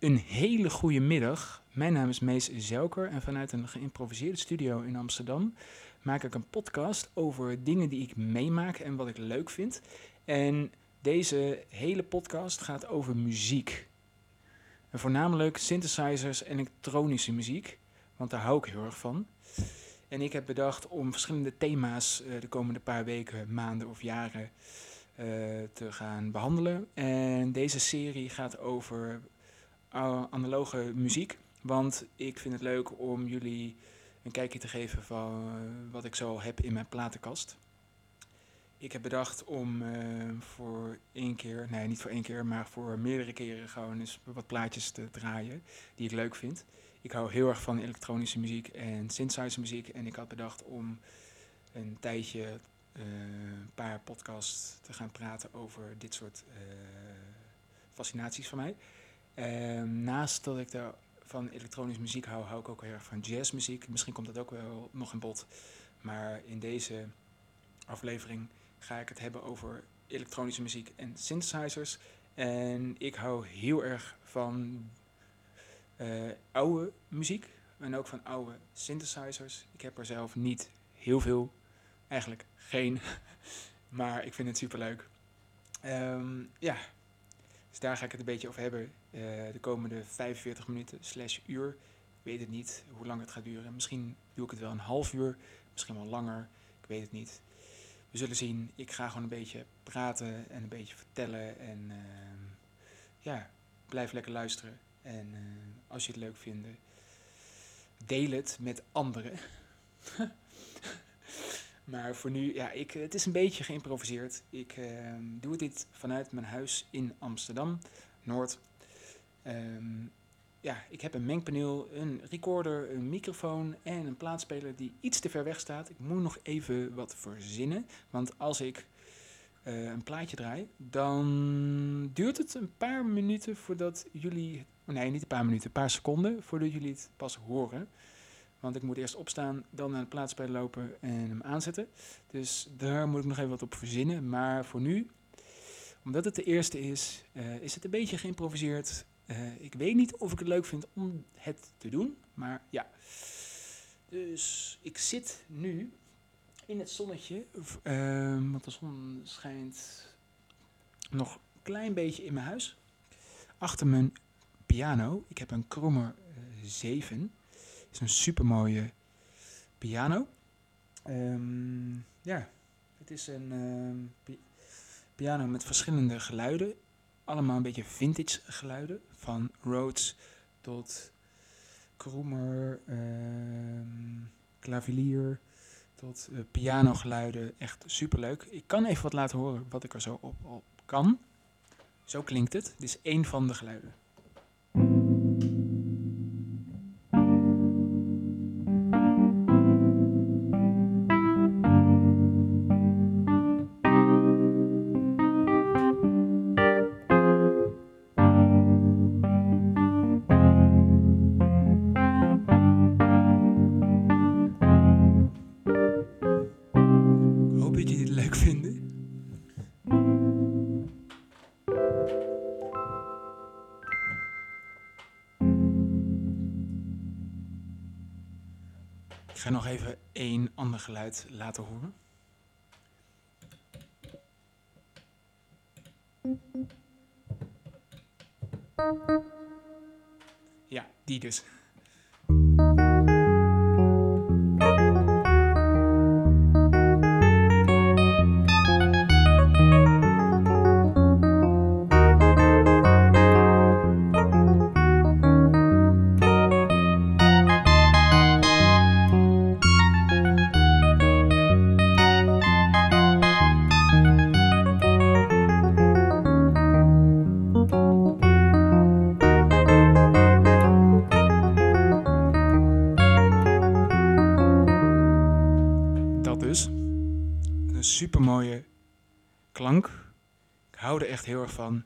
Een hele goede middag. Mijn naam is Mees Zelker en vanuit een geïmproviseerde studio in Amsterdam maak ik een podcast over dingen die ik meemaak en wat ik leuk vind. En deze hele podcast gaat over muziek. En voornamelijk synthesizers en elektronische muziek, want daar hou ik heel erg van. En ik heb bedacht om verschillende thema's uh, de komende paar weken, maanden of jaren uh, te gaan behandelen. En deze serie gaat over analoge muziek. Want ik vind het leuk om jullie een kijkje te geven van uh, wat ik zo heb in mijn platenkast. Ik heb bedacht om uh, voor één keer, nee niet voor één keer, maar voor meerdere keren gewoon eens wat plaatjes te draaien die ik leuk vind. Ik hou heel erg van elektronische muziek en synthesizer muziek en ik had bedacht om een tijdje een paar podcasts te gaan praten over dit soort fascinaties van mij. Ehm, naast dat ik daar van elektronische muziek hou, hou ik ook heel erg van jazzmuziek. Misschien komt dat ook wel nog in bod. Maar in deze aflevering ga ik het hebben over elektronische muziek en synthesizers. En ik hou heel erg van uh, oude muziek en ook van oude synthesizers. Ik heb er zelf niet heel veel, eigenlijk geen, maar ik vind het super leuk. Um, ja, dus daar ga ik het een beetje over hebben uh, de komende 45 minuten slash uur. Ik weet het niet hoe lang het gaat duren. Misschien doe ik het wel een half uur, misschien wel langer. Ik weet het niet. We zullen zien. Ik ga gewoon een beetje praten en een beetje vertellen. En uh, ja, blijf lekker luisteren. En uh, als je het leuk vindt, deel het met anderen. maar voor nu, ja, ik, het is een beetje geïmproviseerd. Ik ehm, doe dit vanuit mijn huis in Amsterdam, Noord. Um, ja, ik heb een mengpaneel, een recorder, een microfoon en een plaatspeler die iets te ver weg staat. Ik moet nog even wat verzinnen, want als ik uh, een plaatje draai, dan duurt het een paar minuten voordat jullie, nee niet een paar minuten, een paar seconden voordat jullie het pas horen. Want ik moet eerst opstaan, dan naar de plaatspeler lopen en hem aanzetten. Dus daar moet ik nog even wat op verzinnen. Maar voor nu, omdat het de eerste is, uh, is het een beetje geïmproviseerd. Uh, ik weet niet of ik het leuk vind om het te doen, maar ja. Dus ik zit nu in het zonnetje, uh, want de zon schijnt nog een klein beetje in mijn huis. Achter mijn piano, ik heb een Krommer uh, 7. is een super mooie piano. Um, ja, het is een uh, piano met verschillende geluiden allemaal een beetje vintage geluiden. Van Rhodes tot Kroemer, uh, klavilier tot uh, pianogeluiden. Echt superleuk. Ik kan even wat laten horen wat ik er zo op, op kan. Zo klinkt het. Dit is één van de geluiden. Ga nog even één ander geluid laten horen. Ja, die dus. Klank. Ik hou er echt heel erg van.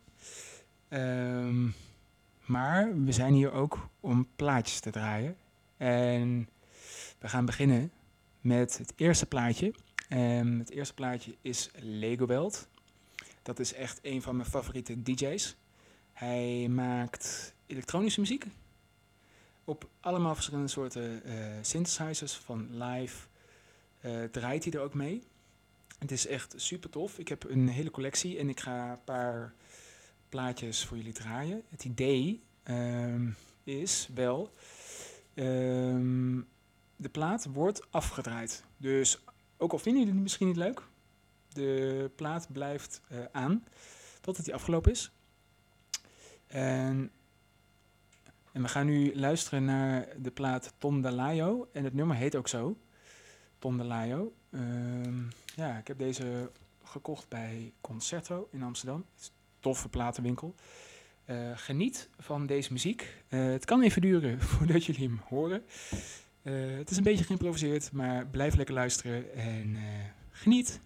Um, maar we zijn hier ook om plaatjes te draaien. En we gaan beginnen met het eerste plaatje. Um, het eerste plaatje is Lego Belt. Dat is echt een van mijn favoriete DJ's. Hij maakt elektronische muziek. Op allemaal verschillende soorten synthesizers van live. draait hij er ook mee. Het is echt super tof. Ik heb een hele collectie en ik ga een paar plaatjes voor jullie draaien. Het idee ehm, is wel, ehm, de plaat wordt afgedraaid. Dus ook al vinden jullie het misschien niet leuk, de plaat blijft uh, aan totdat die afgelopen is. En, en, we gaan nu luisteren naar de plaat Tom Dalayo. En het nummer heet ook zo, Tom Dalayo. Ehm, ja, ik heb deze gekocht bij Concerto in Amsterdam. Het is een toffe platenwinkel. Uh, geniet van deze muziek. Uh, het kan even duren voordat jullie hem horen. Uh, het is een beetje geïmproviseerd, maar blijf lekker luisteren en geniet.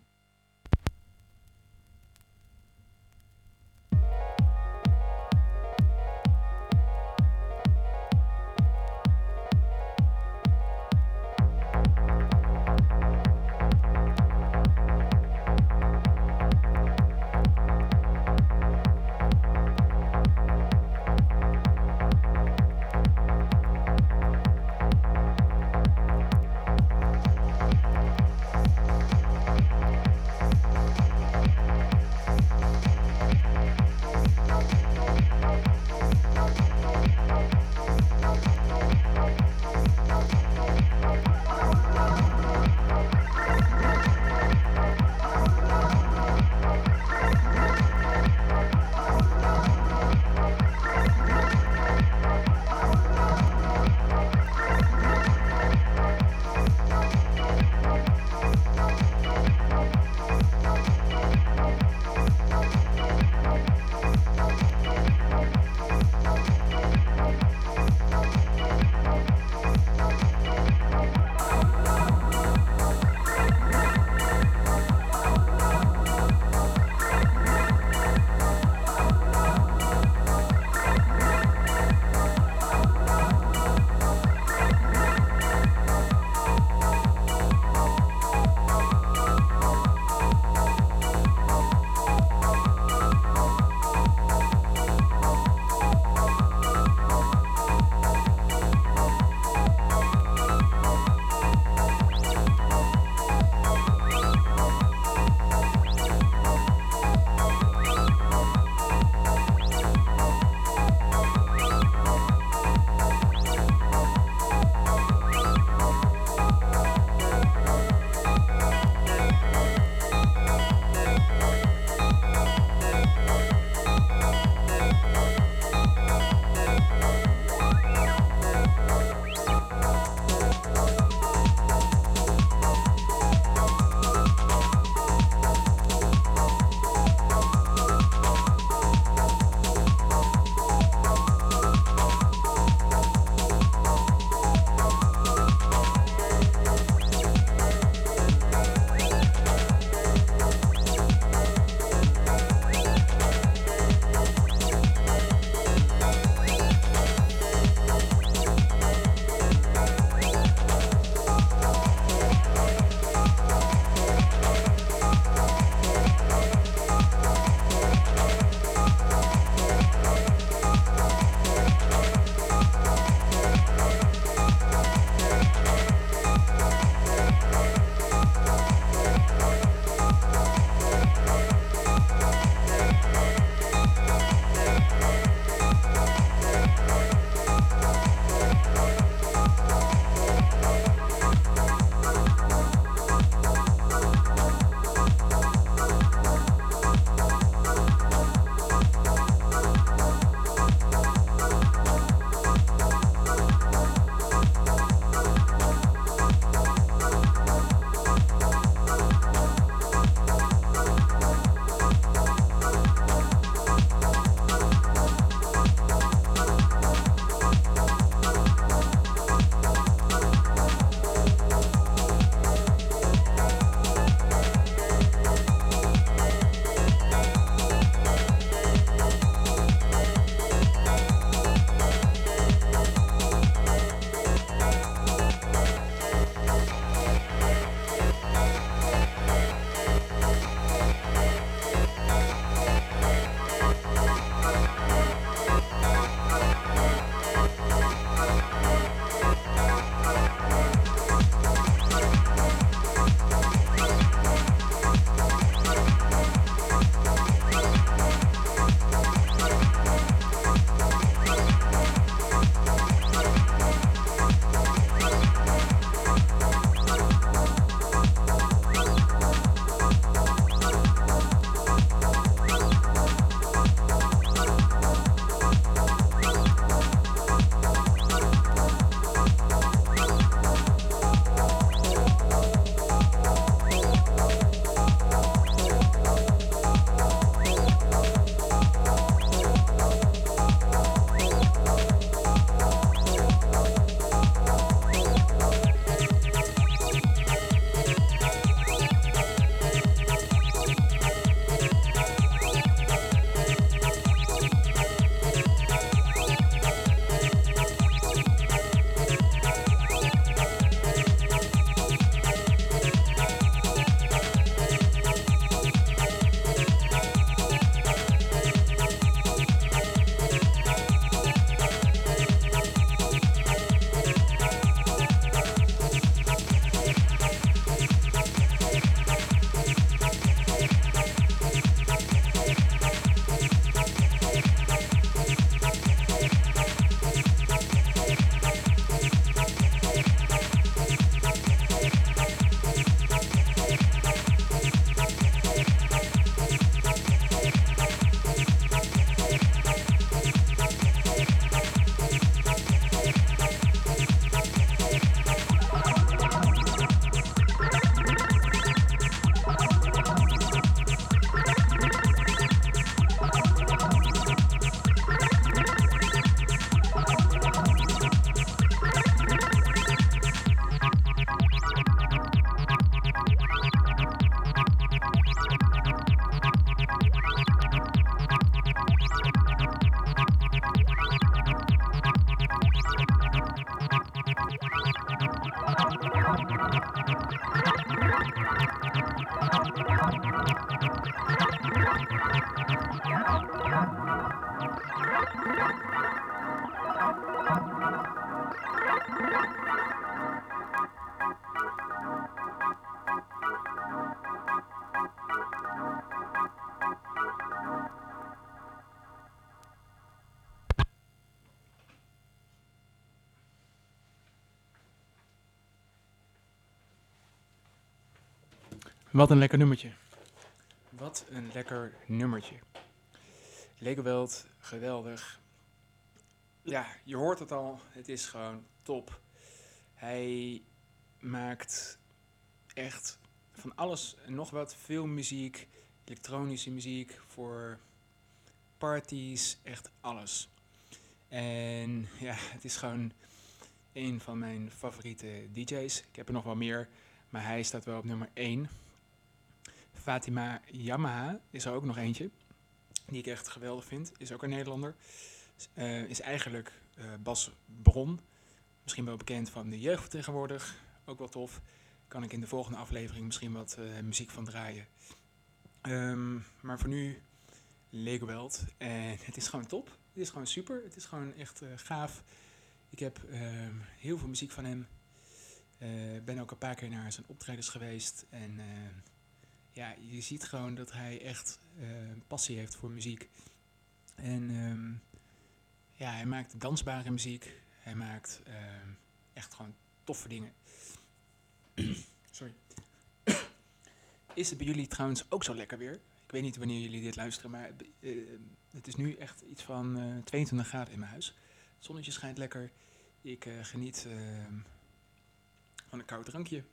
Wat een lekker nummertje. Wat een lekker nummertje. Legoweld, geweldig. Ja, je hoort het al. Het is gewoon top. Hij maakt echt van alles en nog wat. Veel muziek, elektronische muziek voor parties, echt alles. En ja, het is gewoon een van mijn favoriete DJ's. Ik heb er nog wel meer, maar hij staat wel op nummer 1. Fatima Yamaha is er ook nog eentje, die ik echt geweldig vind. Is ook een Nederlander. Uh, is eigenlijk uh, Bas Bron. Misschien wel bekend van de jeugd tegenwoordig. Ook wel tof. Kan ik in de volgende aflevering misschien wat uh, muziek van draaien. Um, maar voor nu Lego Welt. En het is gewoon top. Het is gewoon super. Het is gewoon echt gaaf. Ik heb ehm, heel veel muziek van hem. Ben ook een paar keer naar zijn optredens geweest. En uh, ja, je ziet gewoon dat hij echt uh, passie heeft voor muziek. En um, ja, hij maakt dansbare muziek. Hij maakt ehm, echt gewoon toffe dingen. Sorry. Is het bij jullie trouwens ook zo lekker weer? Ik weet niet wanneer jullie dit luisteren, maar het is nu echt iets van 22 graden in mijn huis. Het zonnetje schijnt lekker. Ik geniet uh, van een koud drankje.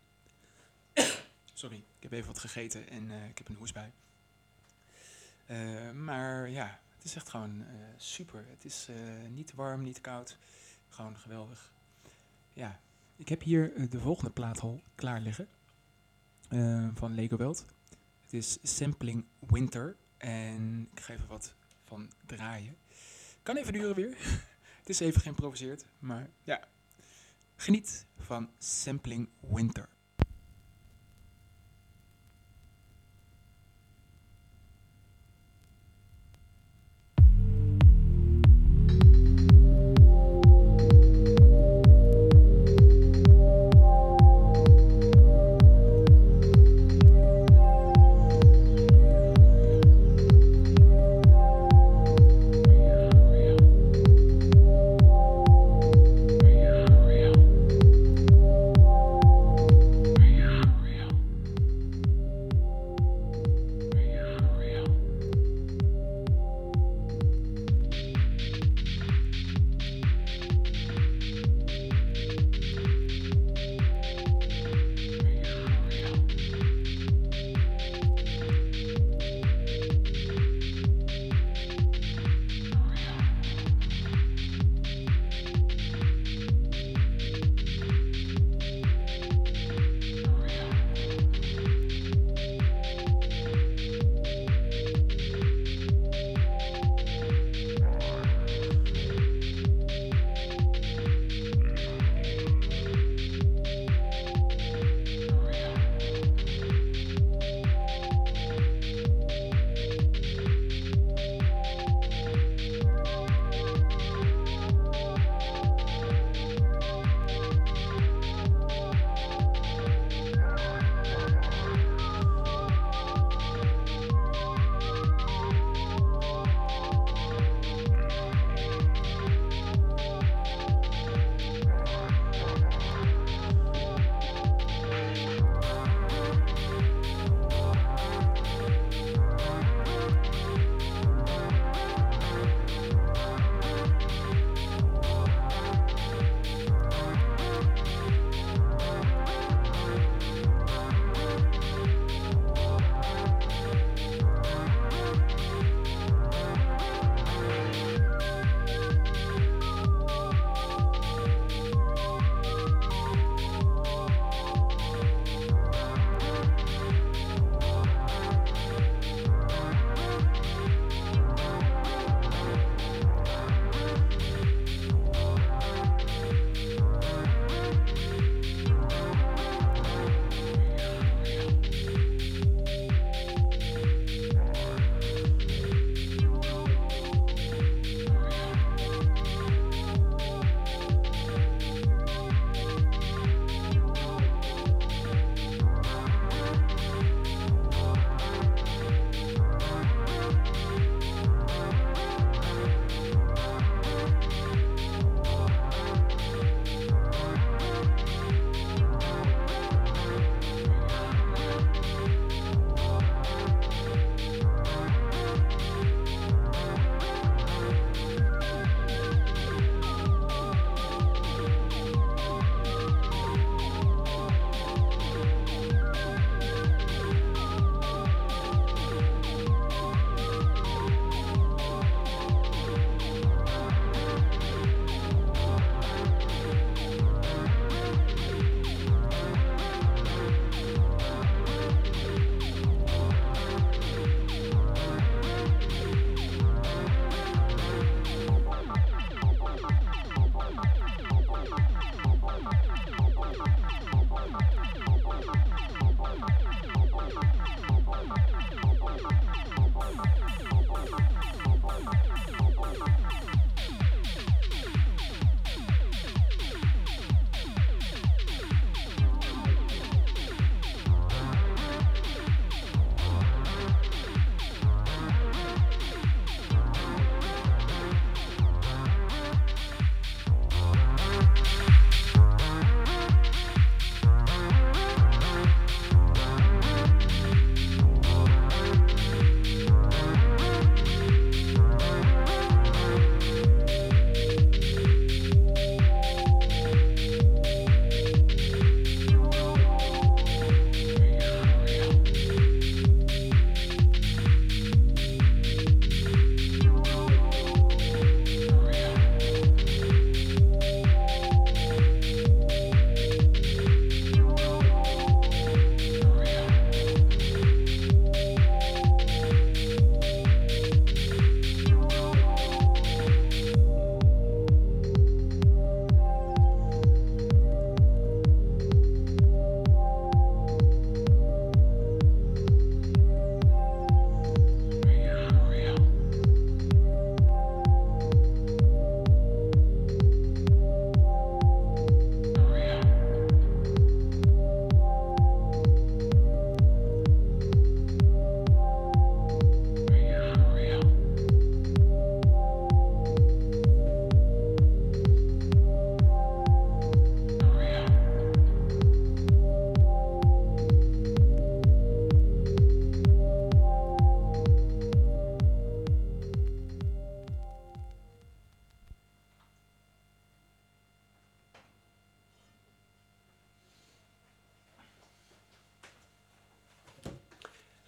Sorry, ik heb even wat gegeten en uh, ik heb een hoesbui. maar ja, het is echt gewoon super. Het is niet warm, niet koud. Gewoon geweldig. Ja, ik heb hier de volgende plaat al klaar liggen. van Lego Welt. Het is Sampling Winter. En ik ga even wat van draaien. Kan even duren weer. Het is even geïmproviseerd, maar ja. Geniet van Sampling Winter.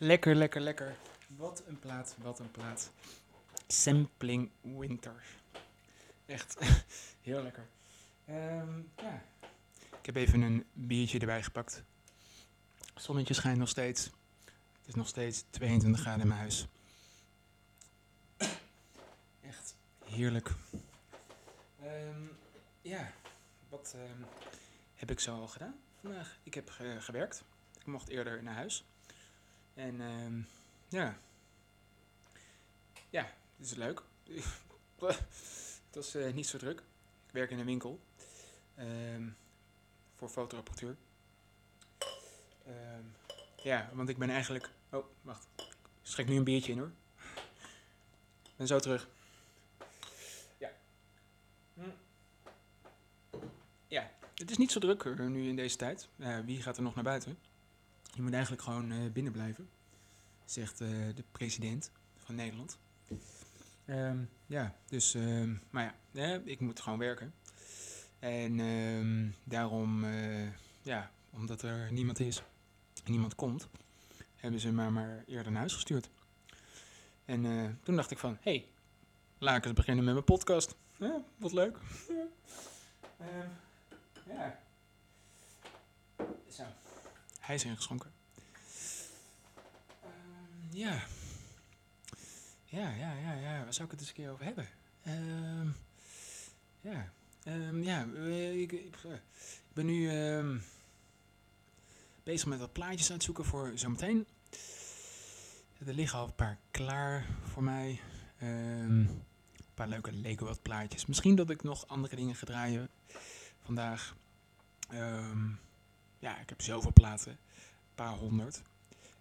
Lekker, lekker, lekker. Wat een plaat, wat een plaat. Sampling Winter. Echt heel lekker. Ehm, ja. Ik heb even een biertje erbij gepakt. Zonnetje schijnt nog steeds. Het is nog steeds 22 graden in mijn huis. Echt heerlijk. Ehm, ja, wat ehm, heb ik zo al gedaan vandaag? Ik heb ge- gewerkt. Ik mocht eerder naar huis. En ehm, ja. Ja, het is leuk. het was eh, niet zo druk. Ik werk in een winkel. ehm, voor fotoapparatuur. Ehm, ja, want ik ben eigenlijk... Oh, wacht. Ik schenk nu een biertje in hoor. Ben zo terug. Ja. Hm. Ja, het is niet zo druk nu in deze tijd. Eh, wie gaat er nog naar buiten? Je moet eigenlijk gewoon eh, binnen blijven, zegt eh, de president van Nederland. Ehm, ja, dus, ehm, maar ja, ik moet gewoon werken. En ehm, daarom, eh, ja, omdat er niemand is en niemand komt, hebben ze me maar eerder naar huis gestuurd. En toen dacht ik van, hé, hey, laat ik eens beginnen met mijn podcast. Wat leuk. Ja. Zo. Hij is ingeschonken. Ehm, ja. Ja, ja, ja, ja. Waar zou ik het eens een keer over hebben? Ehm, ja. Ehm, ja, eh, ik, eh, ik ben nu bezig met wat plaatjes uitzoeken voor zometeen. Er liggen al een paar klaar voor mij. Een paar leuke Lego wat plaatjes. Misschien dat ik nog andere dingen ga draaien vandaag. Ja, ik heb zoveel platen. Een paar honderd.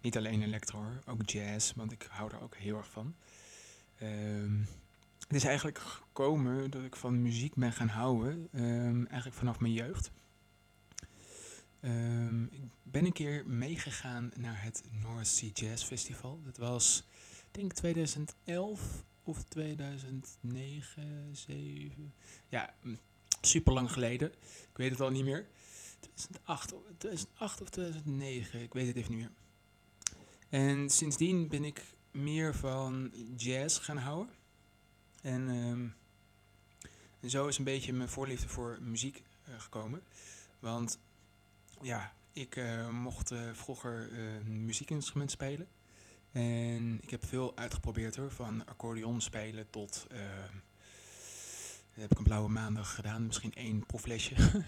Niet alleen electro ook jazz, want ik hou er ook heel erg van. Ehm, het is eigenlijk gekomen dat ik van muziek ben gaan houden, ehm, eigenlijk vanaf mijn jeugd. Ehm, ik ben een keer meegegaan naar het North Sea Jazz Festival. Dat was, denk 2011 of 2009, 7. Ja, super lang geleden. Ik weet het al niet meer. 2008, of- 2008 of 2009, ik weet het even niet meer. En sindsdien ben ik meer van jazz gaan houden. En, ehm, en zo is een beetje mijn voorliefde voor muziek eh, gekomen. Want ja, ik eh, mocht eh, vroeger een muziekinstrument spelen. En ik heb veel uitgeprobeerd hoor, van accordeon spelen tot... ehm, heb ik een blauwe maandag gedaan, misschien één proeflesje.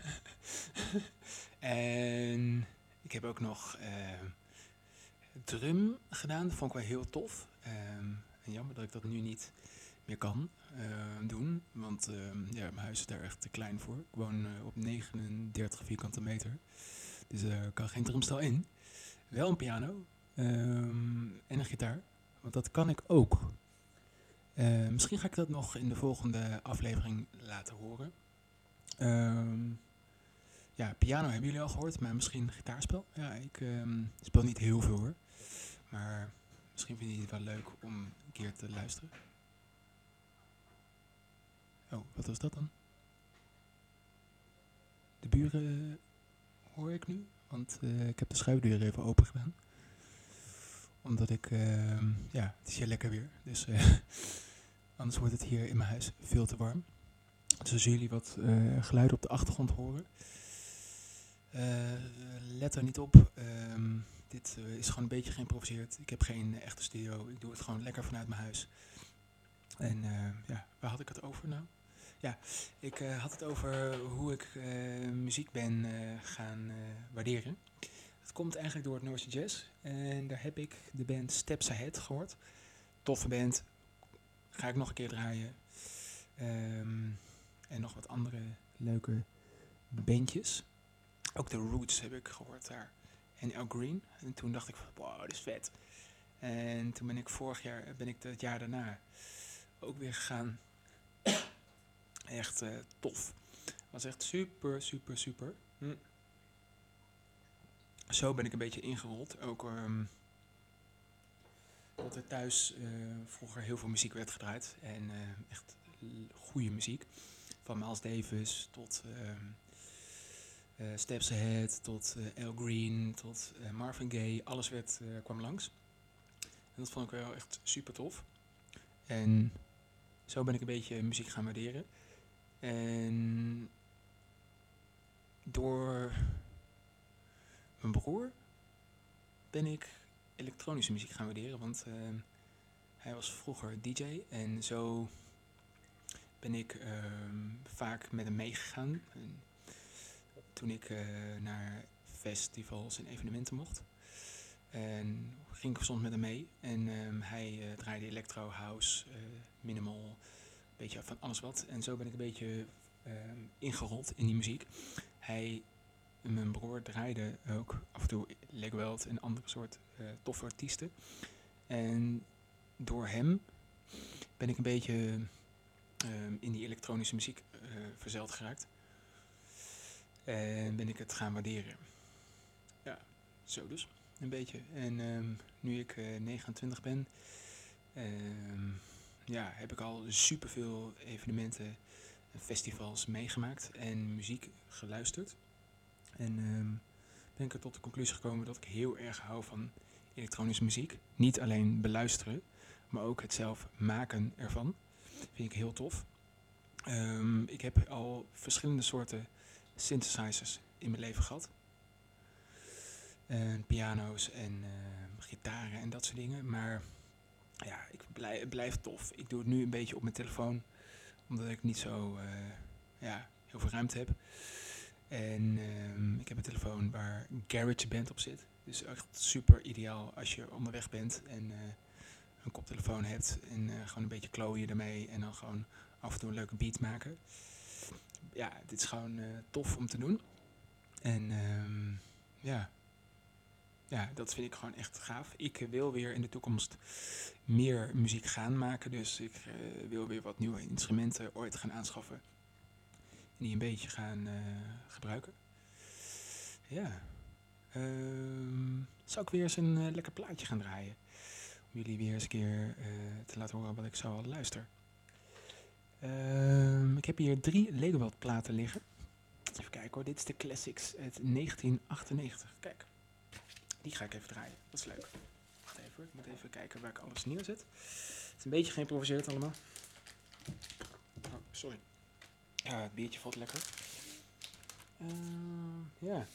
en ik heb ook nog ehm, drum gedaan, dat vond ik wel heel tof. Ehm, jammer dat ik dat nu niet meer kan ehm, doen, want ehm, ja, mijn huis is daar echt te klein voor. Ik woon eh, op 39 vierkante meter, dus er kan geen drumstel in. Wel een piano ehm, en een gitaar, want dat kan ik ook. Eh, misschien ga ik dat nog in de volgende aflevering laten horen. Ehm, ja, piano hebben jullie al gehoord, maar misschien gitaarspel. Ja, ik ehm, speel niet heel veel hoor. Maar misschien vinden jullie het wel leuk om een keer te luisteren. Oh, wat was dat dan? De buren hoor ik nu, want eh, ik heb de schuifdeur even open gedaan. Omdat ik, ehm, ja, het is hier lekker weer. Dus eh, anders wordt het hier in mijn huis veel te warm. Dus als jullie wat eh, geluiden op de achtergrond horen, eh, let er niet op. Ehm, dit eh, is gewoon een beetje geïmproviseerd. Ik heb geen echte studio. Ik doe het gewoon lekker vanuit mijn huis. En ja, waar had ik het over nou? Ja, ik had het over hoe ik muziek ben gaan waarderen. Het komt eigenlijk door het Noorse Jazz. En daar heb ik de band Steps Ahead gehoord. Toffe band. Ga ik nog een keer draaien. Ehm, en nog wat andere leuke bandjes. Ook de Roots heb ik gehoord daar. En El Green. En toen dacht ik van, wow, dit is vet. En toen ben ik vorig jaar, ben ik het jaar daarna ook weer gegaan. Echt eh, tof. Was echt super, super, super. Hm. Zo ben ik een beetje ingerold. Ook ehm, er thuis eh, vroeger heel veel muziek werd gedraaid. En eh, echt goede muziek. Van Miles Davis tot eh, Steps Ahead, tot Al Green, tot Marvin Gaye. Alles werd, kwam langs. En dat vond ik wel echt super tof. En zo ben ik een beetje muziek gaan waarderen. En door mijn broer ben ik elektronische muziek gaan waarderen. Want ehm, hij was vroeger DJ en zo ben ik ehm, vaak met hem meegegaan. En toen ik uh, naar festivals en evenementen mocht. En ging ik soms met hem mee. En um, hij uh, draaide electro, house, minimal, een beetje van alles wat. En zo ben ik een beetje ingerold in die muziek. Hij mijn broer draaide ook af en toe Legweld en andere soort toffe artiesten. En door hem ben ik een beetje uh, in die elektronische muziek uh, verzeld geraakt. En ben ik het gaan waarderen. Ja, zo dus. Een beetje. En um, nu ik 29 ben, um, ja, heb ik al superveel evenementen en festivals meegemaakt en muziek geluisterd. En ben ik er tot de conclusie gekomen dat ik heel erg hou van elektronische muziek. Niet alleen beluisteren, maar ook het zelf maken ervan. Vind ik heel tof. Um, ik heb al verschillende soorten synthesizers in mijn leven gehad. Piano's en uh, gitaren en dat soort dingen. Maar ja, ik blijf, het blijft tof. Ik doe het nu een beetje op mijn telefoon, omdat ik niet zo uh, ja, heel veel ruimte heb. En um, ik heb een telefoon waar GarageBand op zit. Dus echt super ideaal als je onderweg bent en uh, een koptelefoon hebt. En uh, gewoon een beetje klooien ermee en dan gewoon af en toe een leuke beat maken. Ja, dit is gewoon uh, tof om te doen. En um, ja. ja, dat vind ik gewoon echt gaaf. Ik wil weer in de toekomst meer muziek gaan maken. Dus ik wil weer wat nieuwe instrumenten ooit gaan aanschaffen die een beetje gaan gebruiken. Ja. Um, zal ik weer eens een uh, lekker plaatje gaan draaien. Om jullie weer eens een keer uh, te laten horen wat ik zo al luister. Um, ik heb hier drie Legoweld platen liggen. Even kijken hoor, dit is de Classics uit 1998. Kijk, die ga ik even draaien. Dat is leuk. Wacht even, ik moet even kijken waar ik alles neerzet. Het is een beetje geïmproviseerd allemaal. Oh, sorry. Ja, het biertje valt lekker. Uh, ja.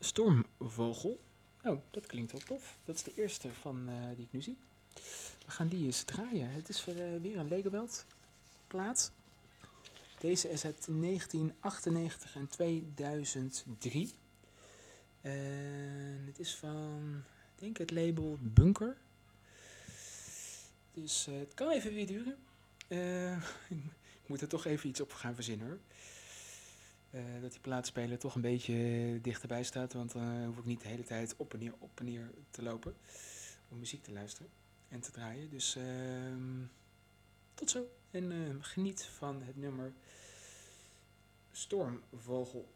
Stormvogel. Oh, dat klinkt wel tof. Dat is de eerste van uh, die ik nu zie. We gaan die eens draaien. Het is weer, weer een Legoweld plaat. Deze is uit 1998 en 2003. En het is van, ik denk het label Bunker. Dus uh, het kan even weer duren. Ik moet er toch even iets op gaan verzinnen hoor. Uh, dat die plaatspeler toch een beetje dichterbij staat, want dan uh, hoef ik niet de hele tijd op en neer, op en neer te lopen om muziek te luisteren en te draaien. Dus tot zo en geniet van het nummer Stormvogel.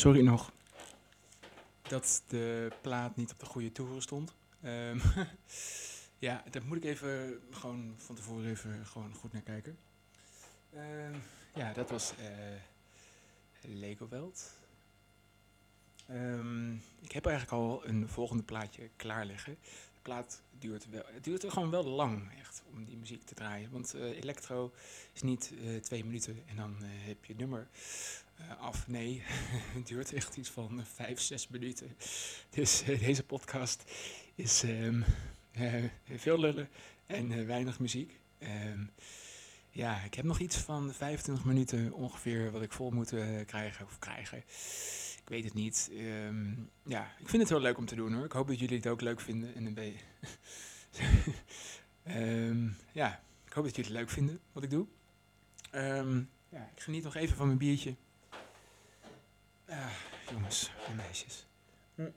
Sorry nog dat de plaat niet op de goede toeren stond. Ehm, ja, daar moet ik even gewoon van tevoren even gewoon goed naar kijken. Ehm, ja, dat was uh, Lego Welt. Ehm, ik heb eigenlijk al een volgende plaatje klaar liggen. De plaat duurt wel, het duurt gewoon wel lang echt om die muziek te draaien. Want uh, electro is niet uh, twee minuten en dan heb je het nummer. Uh, af. Nee, het duurt echt iets van vijf, zes minuten. Dus uh, deze podcast is uh, veel lullen en weinig muziek. Um, ja, ik heb nog iets van 25 minuten ongeveer wat ik vol moet krijgen of krijgen. Ik weet het niet. Um, ja, ik vind het heel leuk om te doen hoor. Ik hoop dat jullie het ook leuk vinden. En een ja, ik hoop dat jullie het leuk vinden wat ik doe. ja, ik geniet nog even van mijn biertje. Ja, jongens en meisjes. Hm. Hebben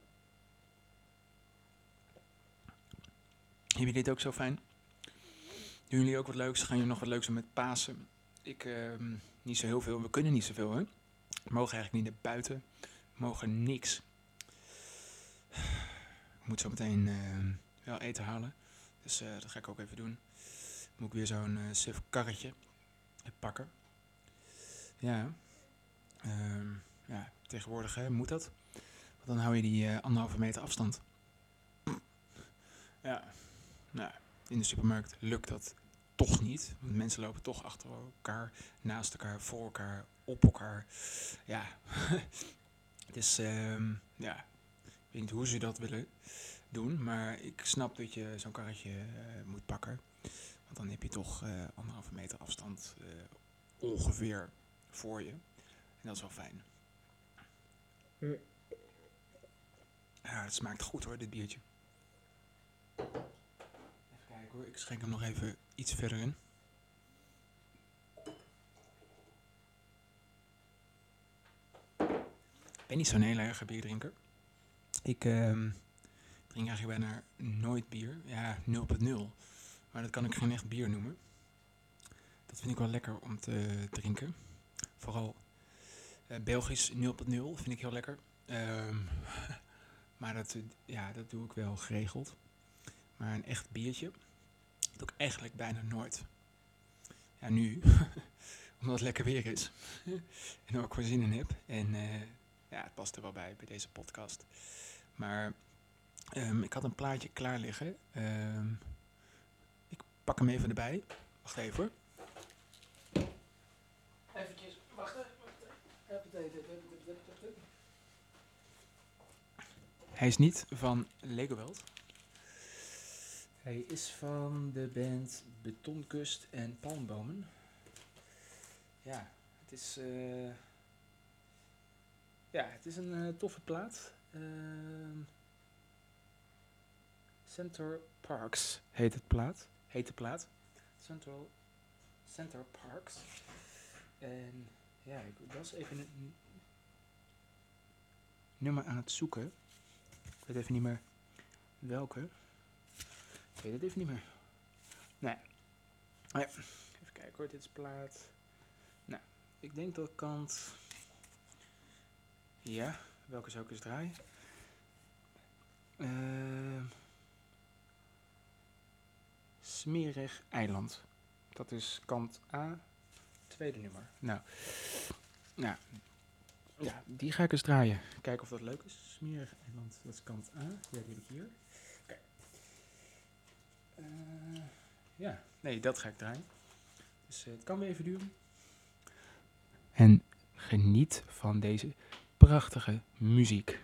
jullie dit ook zo fijn? Doen jullie ook wat leuks? Gaan jullie nog wat leuks doen met Pasen? Ik, uh, niet zo heel veel. We kunnen niet zoveel, hè? We mogen eigenlijk niet naar buiten. We mogen niks. Ik moet zo meteen uh, wel eten halen. Dus uh, dat ga ik ook even doen. Moet ik weer zo'n uh, suf karretje pakken. Ja. Ehm ja, tegenwoordig hè, moet dat. Want dan hou je die uh, anderhalve meter afstand. Ja, nou, in de supermarkt lukt dat toch niet. Want mensen lopen toch achter elkaar, naast elkaar, voor elkaar, op elkaar. Ja, dus um, ja, ik weet niet hoe ze dat willen doen. Maar ik snap dat je zo'n karretje uh, moet pakken. Want dan heb je toch uh, anderhalve meter afstand ongeveer voor je. En dat is wel fijn. Ja, het smaakt goed hoor, dit biertje. Even kijken hoor, ik schenk hem nog even iets verder in. Ik ben niet zo'n hele erge bierdrinker. Ik uh, drink eigenlijk bijna nooit bier. Ja, 0.0. Maar dat kan ik geen echt bier noemen. Dat vind ik wel lekker om te drinken. Vooral Belgisch 0.0 vind ik heel lekker. Um, maar dat, ja, dat doe ik wel geregeld. Maar een echt biertje doe ik eigenlijk bijna nooit. Ja, nu, omdat het lekker weer is. en ook weer zin in heb. En uh, ja, het past er wel bij, bij deze podcast. Maar um, ik had een plaatje klaar liggen. Um, ik pak hem even erbij. Wacht even hoor. Eventjes, wacht even. Hij is niet van Legoweld. Hij is van de band Betonkust en Palmbomen. Ja, het is, uh, ja, het is een uh, toffe plaat. Uh, Center Parks heet het plaat. Heet de plaat. Central Center Parks. En ja, ik was even een nummer aan het zoeken. Ik weet even niet meer welke. Ik weet het even niet meer. Nee. Even kijken hoor, dit is plaat. Nou, ik denk dat kant... Ja, welke zou ik eens draaien? Uh, smerig eiland. Dat is kant A, tweede nummer. Nou, nou, ja, die ga ik eens draaien. Kijken of dat leuk is. Smerig eiland, dat is kant A. Ja, die heb ik hier. Kijk. Uh, ja, nee, dat ga ik draaien. Dus uh, het kan weer even duren. En geniet van deze prachtige muziek.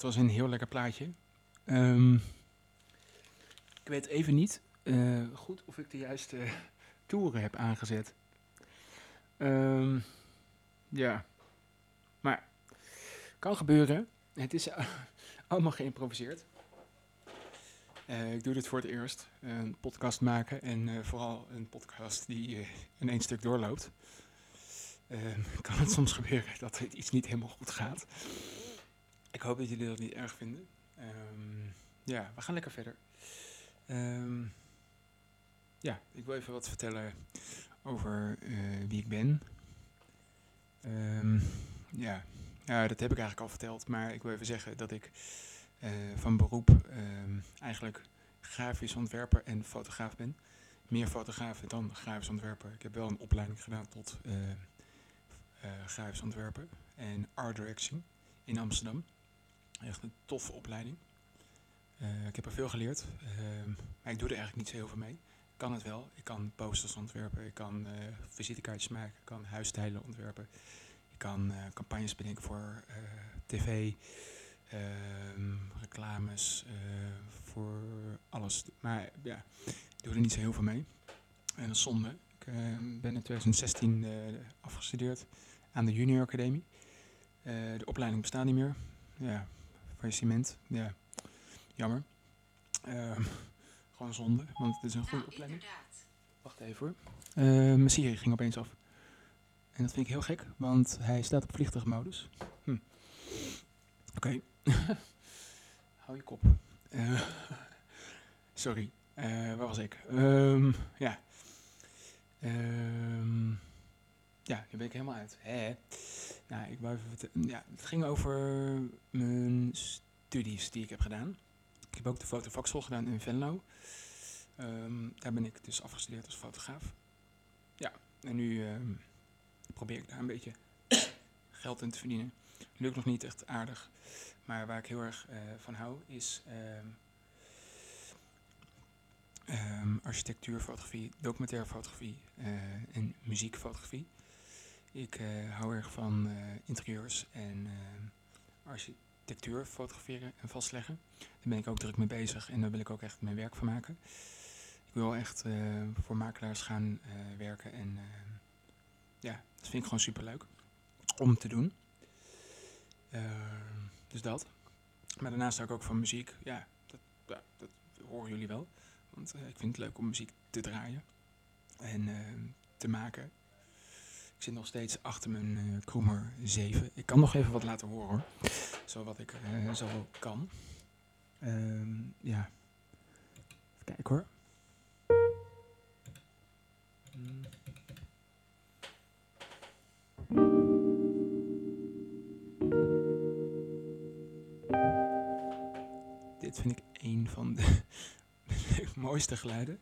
Dat was een heel lekker plaatje. Ehm, ik weet even niet eh, goed of ik de juiste toeren heb aangezet. Ehm, ja, maar kan gebeuren. Het is allemaal geïmproviseerd. Uh, ik doe dit voor het eerst. Een podcast maken en uh, vooral een podcast die in één stuk doorloopt. Ehm, kan het soms gebeuren dat het iets niet helemaal goed gaat. Ik hoop dat jullie dat niet erg vinden. Um, ja, we gaan lekker verder. Um, ja, ik wil even wat vertellen over wie ik ben. ja. ja, dat heb ik eigenlijk al verteld, maar ik wil even zeggen dat ik uh, van beroep eigenlijk grafisch ontwerper en fotograaf ben. Meer fotograaf dan grafisch ontwerper. Ik heb wel een opleiding gedaan tot uh, grafisch ontwerper en art direction in Amsterdam. Echt een toffe opleiding. ik heb er veel geleerd, ehm, maar ik doe er eigenlijk niet zo heel veel mee. Ik kan het wel. Ik kan posters ontwerpen, ik kan visitekaartjes maken, ik kan huisstijlen ontwerpen. Ik kan campagnes bedenken voor tv, uh, reclames, voor alles. Maar ja, ik doe er niet zo heel veel mee. En dat is zonde. Ik uh, ben in 2016 eh, afgestudeerd aan de Junior Academie. Eh, de opleiding bestaat niet meer. Ja, faillissement. Ja, jammer. Ehm, gewoon zonde, want het is een goede opleiding. Wacht even hoor. mijn Siri ging opeens af. En dat vind ik heel gek, want hij staat op vliegtuigmodus. Hm. Oké. Hou je kop. Uh, sorry, uh, waar was ik? Um, ja. Um, ja, nu ben ik helemaal uit. Hè? Nou, ik wou even ja, het ging over mijn studies die ik heb gedaan. Ik heb ook de fotovakschool gedaan in Venlo. Um, daar ben ik dus afgestudeerd als fotograaf. Ja, en nu probeer ik daar een beetje geld in te verdienen. Lukt nog niet echt aardig. Maar waar ik heel erg uh, van hou is um, architectuurfotografie, documentaire fotografie uh, en muziekfotografie. Ik uh, hou erg van interieurs en architectuur fotograferen en vastleggen. Daar ben ik ook druk mee bezig en daar wil ik ook echt mijn werk van maken. Ik wil echt voor makelaars gaan werken en ja, dat vind ik gewoon super leuk om te doen. Uh, dus dat. Maar daarnaast hou ik ook van muziek. Ja, dat, ja, dat horen jullie wel. Want uh, ik vind het leuk om muziek te draaien en uh, te maken. Ik zit nog steeds achter mijn uh, Krommer 7. Ik kan nog even wat laten horen hoor. Zo wat ik zo kan. Ehm, ja. Even kijken hoor. Dit vind ik een van de mooiste geluiden.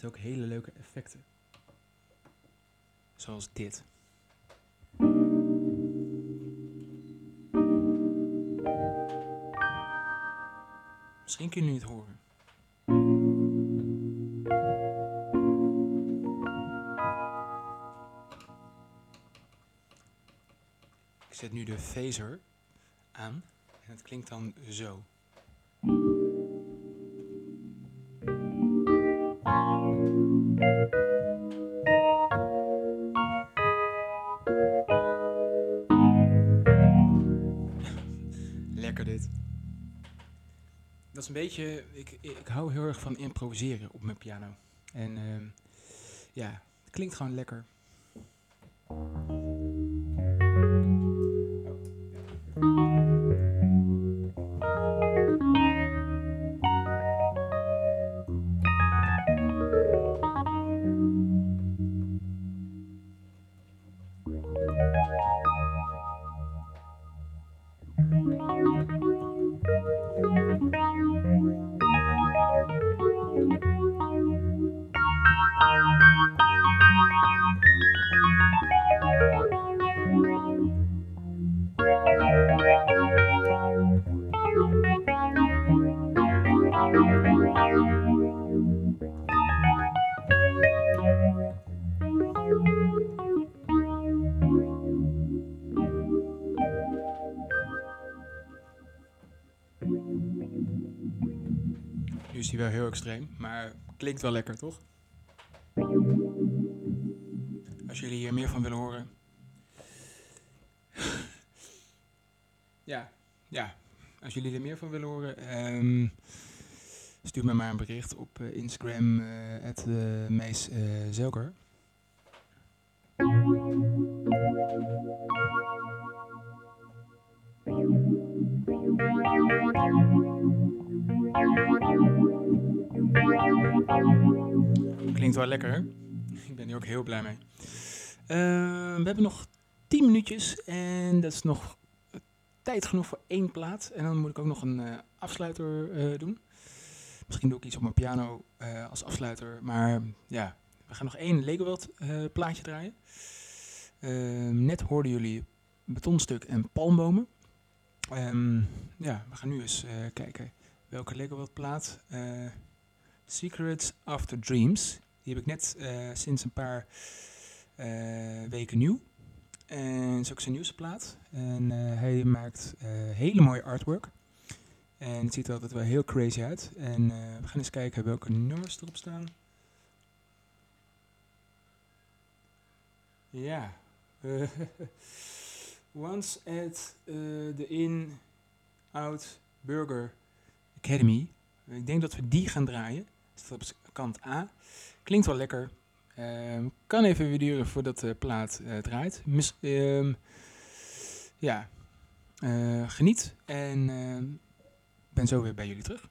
Heeft ook hele leuke effecten. Zoals dit. Misschien kunnen jullie het horen. Ik zet nu de phaser aan en het klinkt dan zo. Dat is een beetje, ik, ik hou heel erg van improviseren op mijn piano. En uh, ja, het klinkt gewoon lekker. Extreem, maar klinkt wel lekker, toch? Als jullie hier meer van willen horen. ja, ja. Als jullie er meer van willen horen, ehm, stuur me maar een bericht op eh, Instagram, uh, Mees eh, Zelker. Klinkt wel lekker. Ik ben hier ook heel blij mee. Uh, we hebben nog 10 minuutjes en dat is nog tijd genoeg voor één plaat. En dan moet ik ook nog een uh, afsluiter uh, doen. Misschien doe ik iets op mijn piano als afsluiter. Maar ja, we gaan nog één Legowelt plaatje draaien. Ehm, net hoorden jullie betonstuk en palmbomen. Um, ja, we gaan nu eens kijken welke Legowelt plaat. Secrets After Dreams. Die heb ik net uh, sinds een paar uh, weken nieuw. En het is ook zijn nieuwste plaat. En uh, hij maakt hele mooie artwork. En het ziet er altijd wel heel crazy uit. En we gaan eens kijken welke nummers erop staan. Ja. once at the In-Out Burger Academy. Ik denk dat we die gaan draaien. Op kant A. Klinkt wel lekker. Uh, kan even weer duren voordat de plaat uh, draait. Uh, ja, uh, geniet en ehm, ben zo weer bij jullie terug.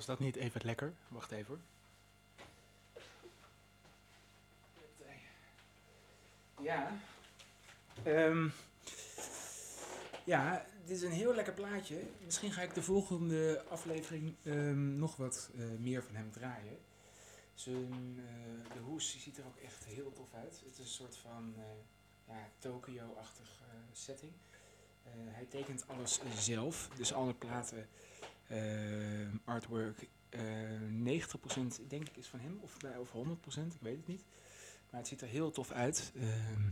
Was dat niet even lekker? Wacht even. Ja. Ehm, ja, dit is een heel lekker plaatje. Misschien ga ik de volgende aflevering ehm, nog wat eh, meer van hem draaien. Zijn, uh, de hoes ziet er ook echt heel tof uit. Het is een soort van ja, Tokyo-achtig setting. Hij tekent alles zelf, dus alle platen, artwork, 90% denk ik is van hem, of, of 100%, ik weet het niet. Maar het ziet er heel tof uit. Ehm,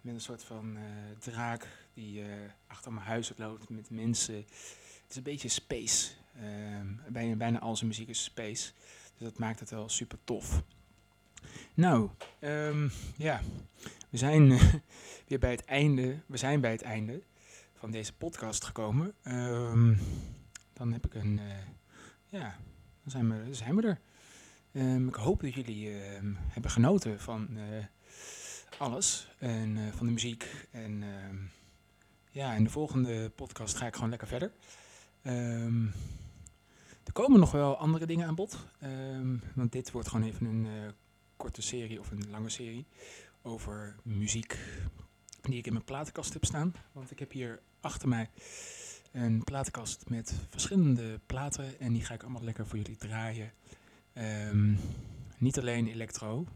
met een soort van draak die achter mijn huis loopt met mensen. Het is een beetje space. Ehm, bijna, bijna al zijn muziek is space. Dus dat maakt het wel super tof. Nou, um, ja, we zijn weer bij het einde. We zijn bij het einde van deze podcast gekomen. Um, dan heb ik een, ja, dan zijn we, zijn we er. Um, ik hoop dat jullie hebben genoten van alles. En uh, van de muziek. En ja, in de volgende podcast ga ik gewoon lekker verder. Er komen nog wel andere dingen aan bod. Um, want dit wordt gewoon even een korte serie of een lange serie over muziek die ik in mijn platenkast heb staan. Want ik heb hier achter mij een platenkast met verschillende platen en die ga ik allemaal lekker voor jullie draaien. Um, niet alleen electro,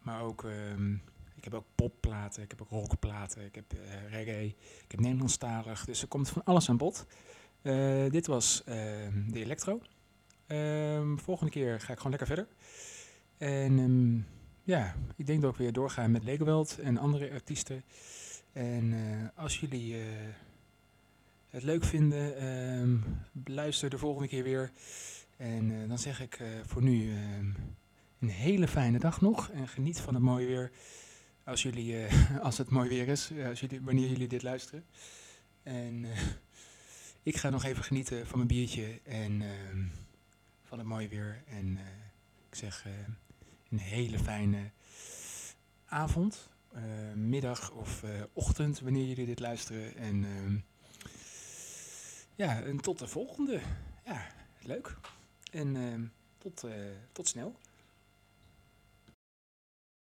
maar ook um, ik heb ook popplaten, ik heb ook rockplaten, ik heb uh, reggae, ik heb Nederlandstalig. Dus er komt van alles aan bod. Uh, dit was uh, de Electro. Volgende keer ga ik gewoon lekker verder. En ja, ik denk dat ik weer doorga met Legoweld en andere artiesten. En als jullie het leuk vinden, um, luister de volgende keer weer. En dan zeg ik voor nu een hele fijne dag nog en geniet van het mooie weer als, jullie, als het mooi weer is, als jullie, wanneer jullie dit luisteren. En ik ga nog even genieten van mijn biertje en uh, van het mooie weer. En ik zeg een hele fijne avond, middag of ochtend wanneer jullie dit luisteren. En ehm, ja, en tot de volgende. Ja, leuk. En ehm, tot, tot snel.